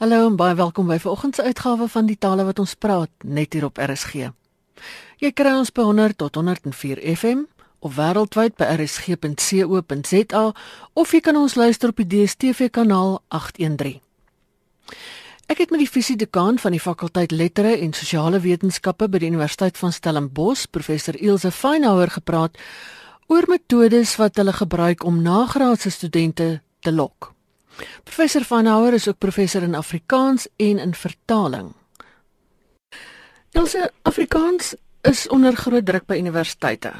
Hallo en baie welkom by vanoggend se uitgawe van die tale wat ons praat net hier op RSG. Jy kry ons by 100 tot 104 FM of wêreldwyd by rsg.co.za of jy kan ons luister op die DStv kanaal 813. Ek het met die fisiedekaan van die fakulteit lettere en sosiale wetenskappe by die Universiteit van Stellenbosch, professor Ilse Feinhauer gepraat oor metodes wat hulle gebruik om nagraadse studente te lok. Professor Van Houwer is ook professor in Afrikaans en in vertaling.Else Afrikaans is onder groot druk by universiteite,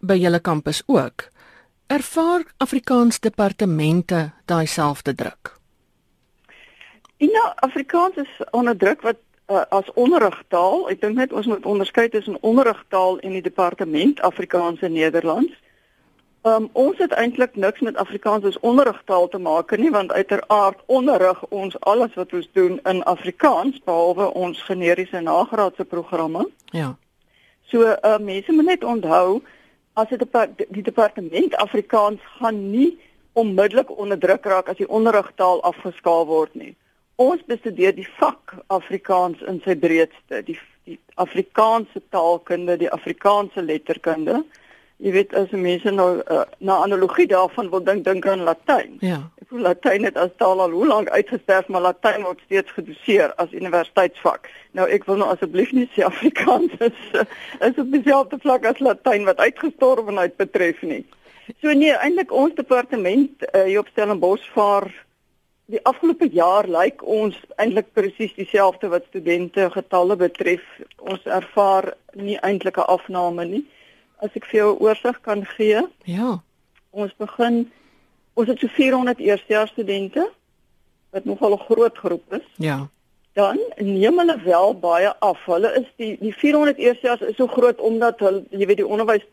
by julle kampus ook. Ervaar Afrikaans departemente daai selfde druk? Ja, Afrikaans is onder druk wat uh, as onderrigtaal, ek dink net ons moet onderskei tussen onderrigtaal en die departement Afrikaans en Nederlands. Um, ons het eintlik niks met Afrikaans as onderrigtaal te maak nie want uiteraard onderrig ons alles wat ons doen in Afrikaans behalwe ons generiese nagraadse programme. Ja. So uh, mense moet net onthou as dit die departement Afrikaans gaan nie onmiddellik onderdruk raak as die onderrigtaal afgeskaal word nie. Ons bestudeer die vak Afrikaans in sy breedste, die, die Afrikaanse taalkunde, die Afrikaanse letterkunde. Jy weet as mense nou uh, na analogie daarvan wil dink dink aan Latyn. Ja. Ek voel Latyn het as taal al hoe lank uitgesterf, maar Latyn word steeds gedoseer as universiteitsvak. Nou ek wil nou asseblief nie sê Afrikaans is is op dieselfde vlak as Latyn wat uitgestorwenheid betref nie. So nee, eintlik ons departement uh, hier op Stellenbosch vaar die afgelope jaar lyk ons eintlik presies dieselfde wat studente getalle betref. Ons ervaar nie eintlik 'n afname nie as ek vir jou 'n oorsig kan gee. Ja. Ons begin ons het so 400 eerstejaars studente wat nogal 'n groot groep is. Ja. Dan neem hulle wel baie af. Hulle is die die 400 eerstejaars is so groot omdat hulle jy weet die onderwys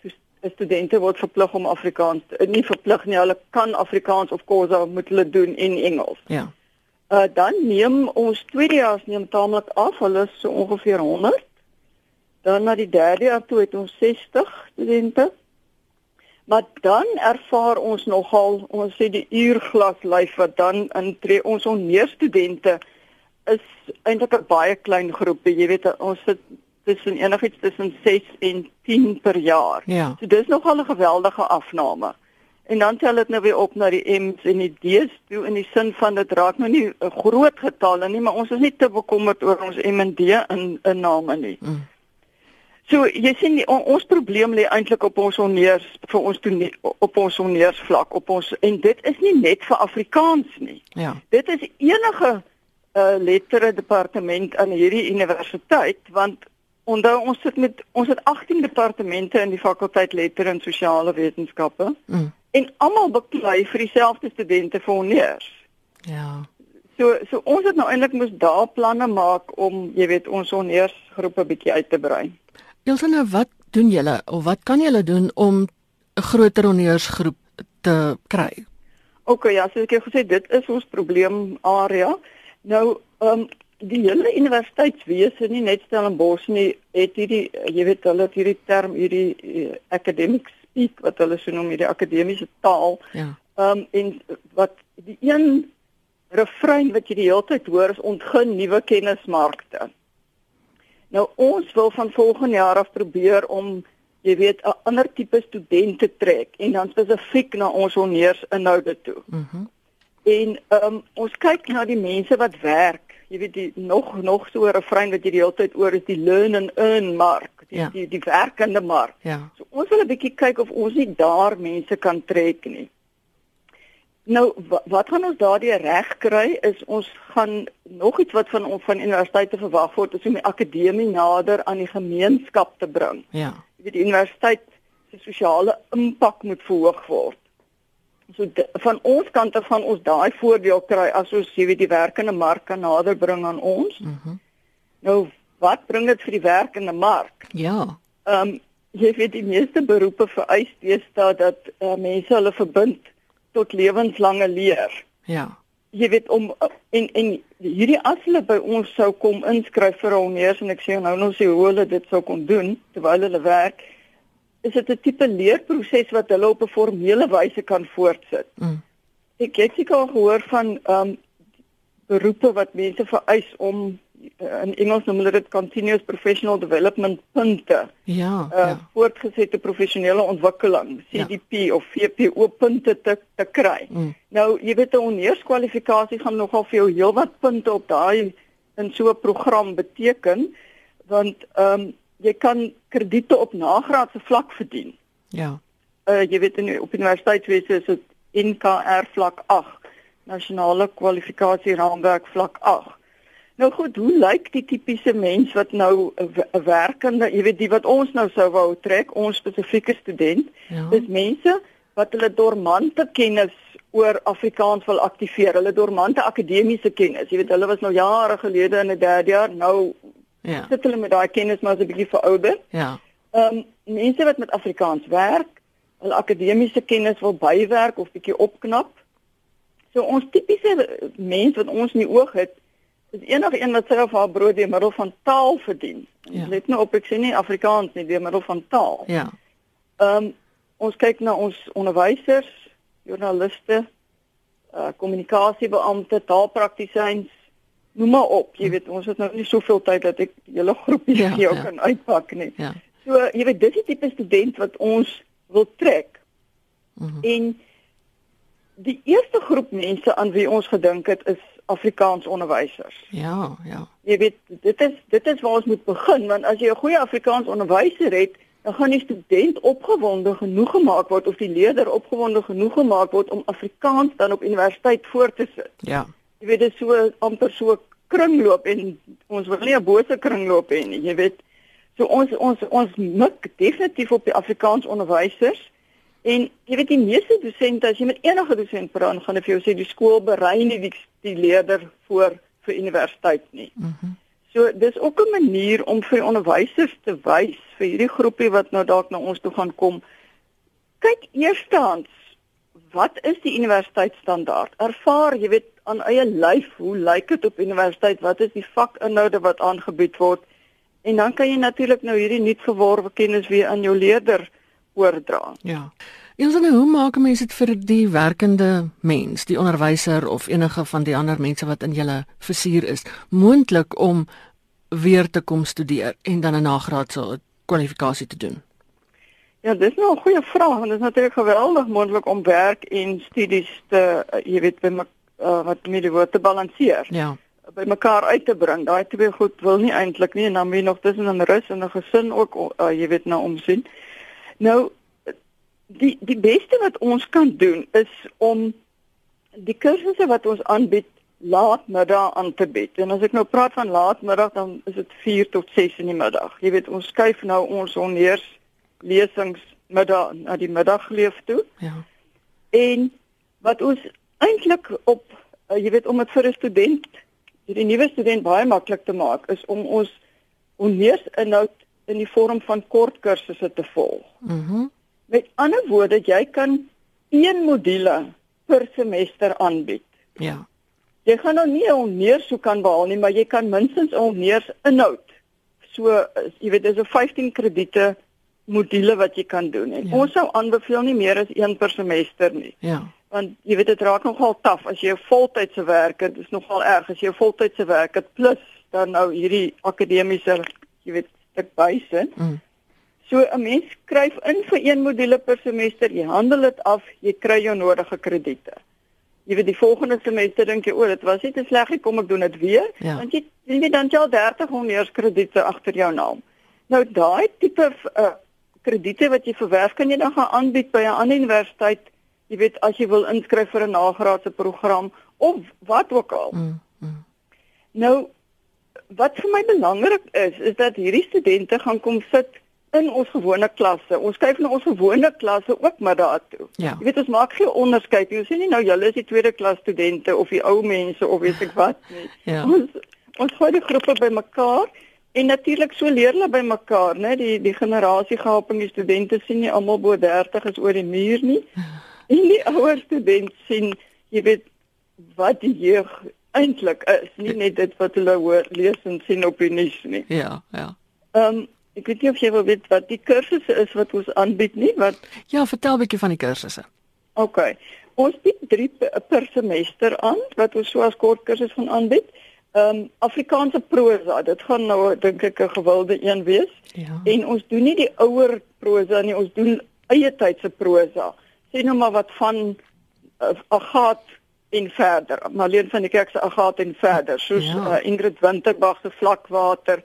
studente word verplig om Afrikaans nie verplig nie. Hulle kan Afrikaans of Khoisa moet hulle doen in Engels. Ja. Uh dan neem ons tweedejaars neem taamlik af. Hulle is so ongeveer 100. Dan na die derde jaar toe het ons 60 studente. Maar dan ervaar ons nogal ons sê die uurglas lyf wat dan intree ons onneerstudente is eintlik 'n baie klein groep. Jy weet ons sit tussen enigiets tussen 6 en 10 per jaar. Ja. So dis nogal 'n geweldige afname. En dan tel dit nou weer op na die M's en die D's toe in die sin van dit raak nou nie 'n groot getalle nie, maar ons is nie te bekommerd oor ons M en D in in name nie. Mm. So jy sien on, ons probleem lê eintlik op ons onneers vir ons toe op ons onneersvlak op ons en dit is nie net vir Afrikaans nie. Ja. Dit is enige uh, lettere departement aan hierdie universiteit want onthou ons sit met ons het 18 departemente in die fakulteit lettere en sosiale wetenskappe. Mm. En almal beklei vir dieselfde studente vir onneers. Ja. So so ons het nou eintlik moes daar planne maak om jy weet ons onneersgroepe bietjie uit te brei. Ilse nou wat doen julle of wat kan julle doen om 'n groter honneursgroep te kry? OK ja, soos ek gesê dit is ons probleem area. Nou ehm um, die hele universiteitswese nie net Stellenbosch nie het hierdie jy weet hulle het hierdie term hierdie uh, academic speak wat hulle so noem hierdie akademiese taal. Ja. Ehm um, en wat die een refrein wat jy die hele tyd hoor is ontgin nuwe kennismarkte. Nou ons wil van volgende jaar af probeer om jy weet 'n ander tipe studente trek en dan spesifiek na ons honneurs inhoude toe. Mhm. Mm en um, ons kyk na die mense wat werk. Jy weet die nog nog so 'n refrein wat jy die hele tyd oor is die learn and earn mark, die ja. die die werkende mark. Ja. So ons wil 'n bietjie kyk of ons nie daar mense kan trek nie. Nou wat gaan ons daardie reg kry is ons gaan nog iets wat van van universiteite verwag word is om die akademie nader aan die gemeenskap te bring. Ja. Jy weet die universiteit se sosiale impak moet verhoog word. So de, van ons kant af gaan ons daai voordeel kry as ons jy weet die werkende mark kan nader bring aan ons. Mhm. Mm nou wat bring dit vir die werkende mark? Ja. Ehm um, jy weet die meeste beroepe vereis deesdae dat uh, mense hulle verbind tot lewenslange leer. Ja. Jy weet om en en hierdie as hulle by ons sou kom inskryf vir honneurs en ek sê nou nou sê hoe hulle dit sou kon doen terwyl hulle werk is dit 'n tipe leerproses wat hulle op 'n formele wyse kan voortsit. Mm. Ek het seker al gehoor van ehm um, beroepe wat mense vereis om in Engels noem hulle dit continuous professional development punte. Ja. Uh, ja. voortgesette professionele ontwikkeling, CDP ja. of VPO punte te te kry. Mm. Nou, jy weet 'n honeurskwalifikasie gaan nogal vir jou heelwat punte op daai in so 'n program beteken want ehm um, jy kan krediete op nagraadse vlak verdien. Ja. Uh jy weet in op universiteitswese is dit NKR vlak 8, nasionale kwalifikasie raamwerk vlak 8. Nou goed, hoe lyk die tipiese mens wat nou 'n werkende, jy weet die wat ons nou sou wou trek, ons spesifieke student, ja. dis mense wat hulle dormante kennis oor Afrikaans wil aktiveer, hulle dormante akademiese kennis. Jy weet hulle was nou jare gelede in 'n derde jaar, nou ja. sit hulle met daai kennis maar so 'n bietjie verouder. Ja. Ehm um, mense wat met Afrikaans werk, hulle akademiese kennis wil bywerk of bietjie opknap. So ons tipiese mens wat ons in die oog het, is enige een wat sy of haar brood deur middel van taal verdien. Ja. Let nou op, ek sê nie Afrikaans nie, deur middel van taal. Ja. Ehm um, ons kyk na ons onderwysers, joernaliste, uh kommunikasiebeampte, taalpraktisyns, noem maar op. Jy weet, ons het nou nie soveel tyd dat ek julle groepie ja, jou ja. kan uitpak nie. Ja. So, jy weet, dis die tipe student wat ons wil trek. Mm -hmm. En die eerste groep mense aan wie ons gedink het is Afrikaans onderwysers. Ja, ja. Jy weet, dit is dit is waar ons moet begin want as jy 'n goeie Afrikaans onderwyser het, dan gaan die student opgewonde genoeg gemaak word of die leerder opgewonde genoeg gemaak word om Afrikaans dan op universiteit voort te sit. Ja. Jy weet dit so amper so kringloop en ons wil nie 'n bose kringloop hê nie, jy weet. So ons ons ons mik definitief op die Afrikaans onderwysers en jy weet die meeste dosente as jy met enige dosent praat, gaan hulle vir jou sê die skool berei nie die, die leerder voor vir universiteit nie. Mm so dis ook 'n manier om vir onderwysers te wys vir hierdie groepie wat nou dalk na ons toe gaan kom. Kyk eerstens wat is die universiteitsstandaard? Ervaar, jy weet, aan eie lyf, hoe lyk dit op universiteit? Wat is die vakinhoude wat aangebied word? En dan kan jy natuurlik nou hierdie nuut geworwe kennis weer aan jou leerder oordra. Ja. Nou hoe maak mense dit vir die werkende mens, die onderwyser of enige van die ander mense wat in julle versuur is, moontlik om weer te kom studeer en dan 'n nagraadse kwalifikasie te doen? Ja, dis nou 'n goeie vraag want dit is natuurlik geweldig moontlik om werk en studies te jy weet by my, uh, wat met die woord te balanseer. Ja by mekaar uit te bring. Daai twee goed wil nie eintlik nie en dan moet nog tussen 'n rus en 'n gesin ook uh, jy weet nou omsien. Nou die die beste wat ons kan doen is om die kursusse wat ons aanbied laatmiddag aan te bied. En as ek nou praat van laatmiddag dan is dit 4 tot 6 in die middag. Jy weet ons skuif nou ons onheers lesings middag na die middagleef toe. Ja. En wat ons eintlik op uh, jy weet om dit vir 'n student die nuwe student baie maklik te maak is om ons onneers inhoud in die vorm van kort kursusse te volg. Mhm. Mm Met ander woorde, jy kan een module per semester aanbied. Ja. Jy gaan nou nie onneers so kan behaal nie, maar jy kan minstens onneers inhoud. So jy weet dis 'n 15 krediete module wat jy kan doen. En ja. ons sou aanbeveel nie meer as een per semester nie. Ja want jy weet dit raak nogal taaf as jy 'n voltydse werker, dit is nogal erg as jy 'n voltydse werker plus dan nou hierdie akademiese jy weet stuk bysin. Mm. So 'n mens skryf in vir een module per semester, jy handel dit af, jy kry jou nodige krediete. Jy weet die volgende semester dink jy o, dit was nie te sleg nie, kom ek doen dit weer, ja. want jy jy weet dan jy al 30 honeurskrediete agter jou naam. Nou daai tipe uh, krediete wat jy verwerf, kan jy dan gaan aanbied by 'n ander universiteit jy weet as jy wil inskryf vir 'n nagraadse program of wat ook al. Mm, mm. Nou wat vir my belangrik is is dat hierdie studente gaan kom sit in ons gewone klasse. Ons kyk na ons gewone klasse ook maar daartoe. Ja. Jy weet ons maak geen onderskeid nie. Ons sê nie nou julle is die tweede klas studente of die ou mense of weet ek wat nie. Ja. Ons ons gooi die groepe bymekaar en natuurlik so leer hulle bymekaar, né? Die die generasiegaping, die studente sien nie almal bo 30 is oor die muur nie. En die ouer student sien, jy weet wat die jeug eintlik is, nie net dit wat hulle hoor, lees en sien op die nuus nie. Ja, ja. Ehm um, ek weet nie of jy wil weet wat die kursusse is wat ons aanbied nie, wat Ja, vertel 'n bietjie van die kursusse. OK. Ons bied 3 per semester aan wat ons so as kort kursus gaan aanbied. Ehm um, Afrikaanse prosa, dit gaan nou dink ek 'n gewilde een wees. Ja. En ons doen nie die ouer prosa nie, ons doen eie tydse prosa. Sien nou maar wat van uh, Agat en verder. Marlene van die Kerk se Agat en verder, soos ja. uh, Ingrid Winterbag se Vlakwater,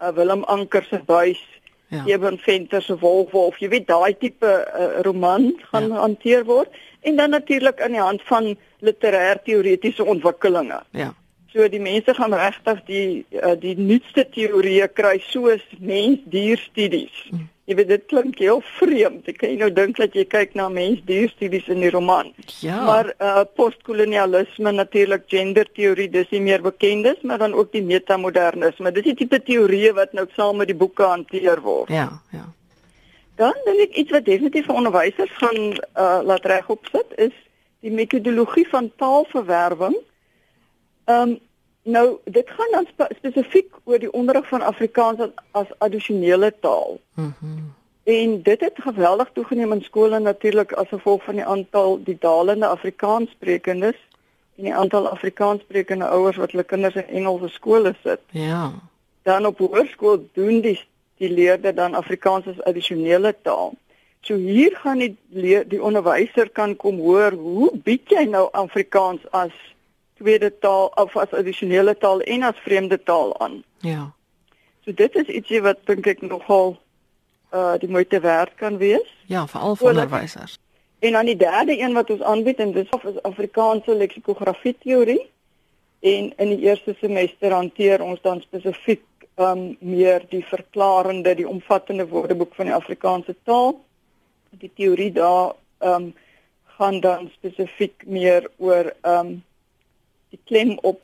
uh, Willem Anker se Buis, ja. Eben Venter se Wolfwolf. Jy weet daai tipe uh, roman gaan ja. hanteer word en dan natuurlik aan die hand van literêr teoretiese ontwikkelinge. Ja. So die mense gaan regtig die uh, die nuutste teorieë kry soos mens-dier studies. Mm. Jy weet dit klink heel vreemd. Ek kan nou dink dat jy kyk na mens-dier-studies in die roman. Ja. Maar uh postkolonialisme natuurlik genderteorie dis nie meer bekend is, maar dan ook die metamodernisme. Dis die tipe teorieë wat nou saam met die boeke hanteer word. Ja, ja. Dan dink ek iets wat definitief vir onderwysers gaan uh laat regop sit is die metodologie van taalverwerwing. Ehm um, Nou, dit gaan dan spe spesifiek oor die onderrig van Afrikaans as, as addisionele taal. Mhm. Mm en dit het geweldig toegeneem in skole natuurlik as gevolg van die aantal die dalende Afrikaanssprekendes en die aantal Afrikaanssprekende ouers wat hulle kinders in Engelse skole sit. Ja. Dan op hoërskool doen die die leerders dan Afrikaans as addisionele taal. So hier gaan die die onderwyser kan kom hoor hoe bied jy nou Afrikaans as tweede taal of as addisionele taal en as vreemde taal aan. Ja. So dit is ietsie wat dink ek nogal uh die moeite werd kan wees. Ja, veral vir onderwysers. En dan die derde een wat ons aanbied en dit is Afrikaanse leksikografie teorie. En in die eerste semester hanteer ons dan spesifiek um meer die verklarende, die omvattende woordeboek van die Afrikaanse taal. Die teorie daar um gaan dan spesifiek meer oor um die klem op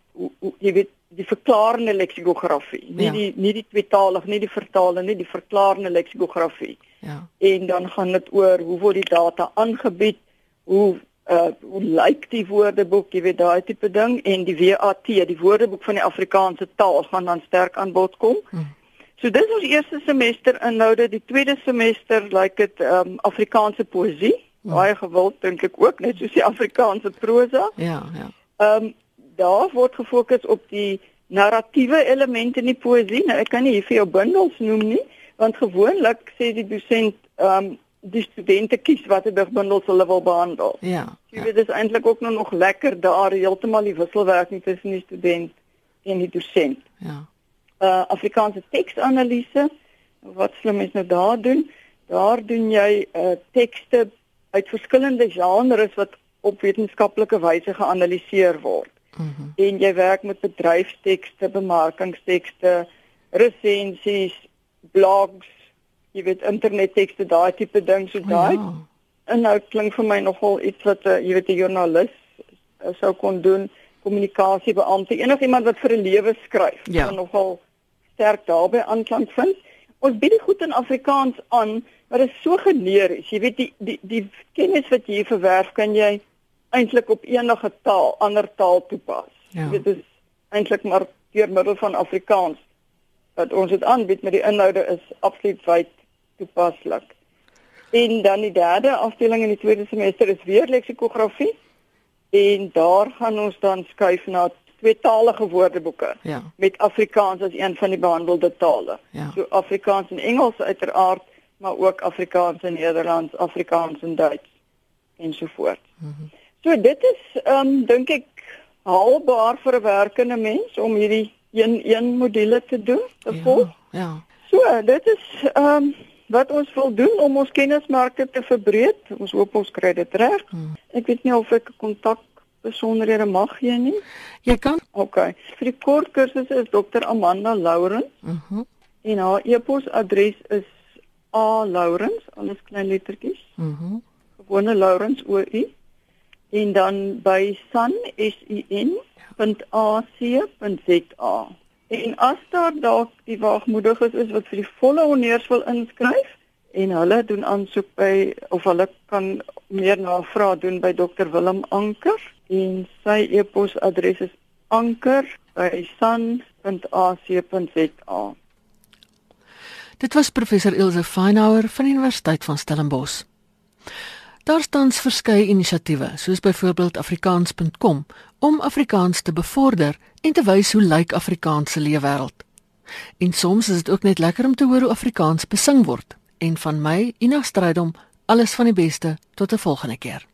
jy weet die verklarende leksikografie. Nie ja. die nie die tweetalig nie die vertaalde nie die verklarende leksikografie. Ja. En dan gaan dit oor hoe word die data aangebied hoe uh hoe lyk die woordeboek jy weet daai tipe ding. En die WAT die woordeboek van die Afrikaanse taal gaan dan sterk aan bod kom. Hm. so dis ons eerste semester inhoude. Die tweede semester lyk dit um Afrikaanse poësie hm. baie gewild dink ek ook net soos die Afrikaanse prosa ja ja. Um daar word gefokus op die narratiewe elemente in die poësie. Nou ek kan nie hier vir jou bundels noem nie, want gewoonlik sê die dosent ehm um, die studente kies watter bundels hulle wil behandel. Ja. Jy ja. weet dit is eintlik ook nou nog lekker daar heeltemal die wisselwerking tussen die student en die dosent. Ja. Uh Afrikaanse teksanalise. Wat slim is nou daar doen? Daar doen jy uh tekste uit verskillende genres wat op wetenskaplike wyse geanaliseer word. Mm -hmm. En jy werk met bedryfstekste, bemarkingstekste, resensies, blogs, jy weet internettekste, daai tipe ding so daai. Oh, ja. En nou klink vir my nogal iets wat 'n uh, jy weet 'n joernalis uh, sou kon doen, kommunikasiebeampte, enigiemand wat vir 'n lewe skryf, ja. kan nogal sterk daarbey aanklank vind. Ons bied dit goed in Afrikaans aan, maar dit is so generies. Jy weet die die die kennis wat jy hier verwerf, kan jy eintlik op enige taal, ander taal toepas. Ja. Dit is eintlik maar deur middel van Afrikaans wat ons dit aanbied met die inhoude is absoluut wyd toepaslik. En dan die derde afdeling in die tweede semester is weer leksikografie en daar gaan ons dan skuif na tweetalige woordeboeke ja. met Afrikaans as een van die behandelde tale. Ja. So Afrikaans en Engels uiteraard, maar ook Afrikaans en Nederlands, Afrikaans en Duits ensovoorts. Mhm. Mm So dit is ehm um, dink ek haalbaar vir 'n werkende mens om hierdie een een module te doen, te ja, volg. Ja. So dit is ehm um, wat ons wil doen om ons kennismarkte te verbreek. Ons hoop ons kry dit reg. Hmm. Ek weet nie of ek kontak besonderhede mag gee nie. Jy kan. OK. Vir die kort kursus is Dr. Amanda Lauren. Mhm. Mm en haar e-posadres is a laurens alles klein lettertjies. Mhm. Mm gewone laurens o u en dan by sun.ac.za. En as daar dalk die waagmoediges is wat vir die volle honneurs wil inskryf en hulle doen aansoek by of hulle kan meer navraag doen by Dr Willem Anker en sy e-posadres is anker@sun.ac.za. Dit was professor Ilse Feinhauer van die Universiteit van Stellenbosch. Daar staan verskeie inisiatiewe, soos byvoorbeeld afrikaans.com om Afrikaans te bevorder en te wys hoe lyk Afrikaans se leefwêreld. En soms is dit ook net lekker om te hoor hoe Afrikaans besing word. En van my, Ina Strydom, alles van die beste tot 'n volgende keer.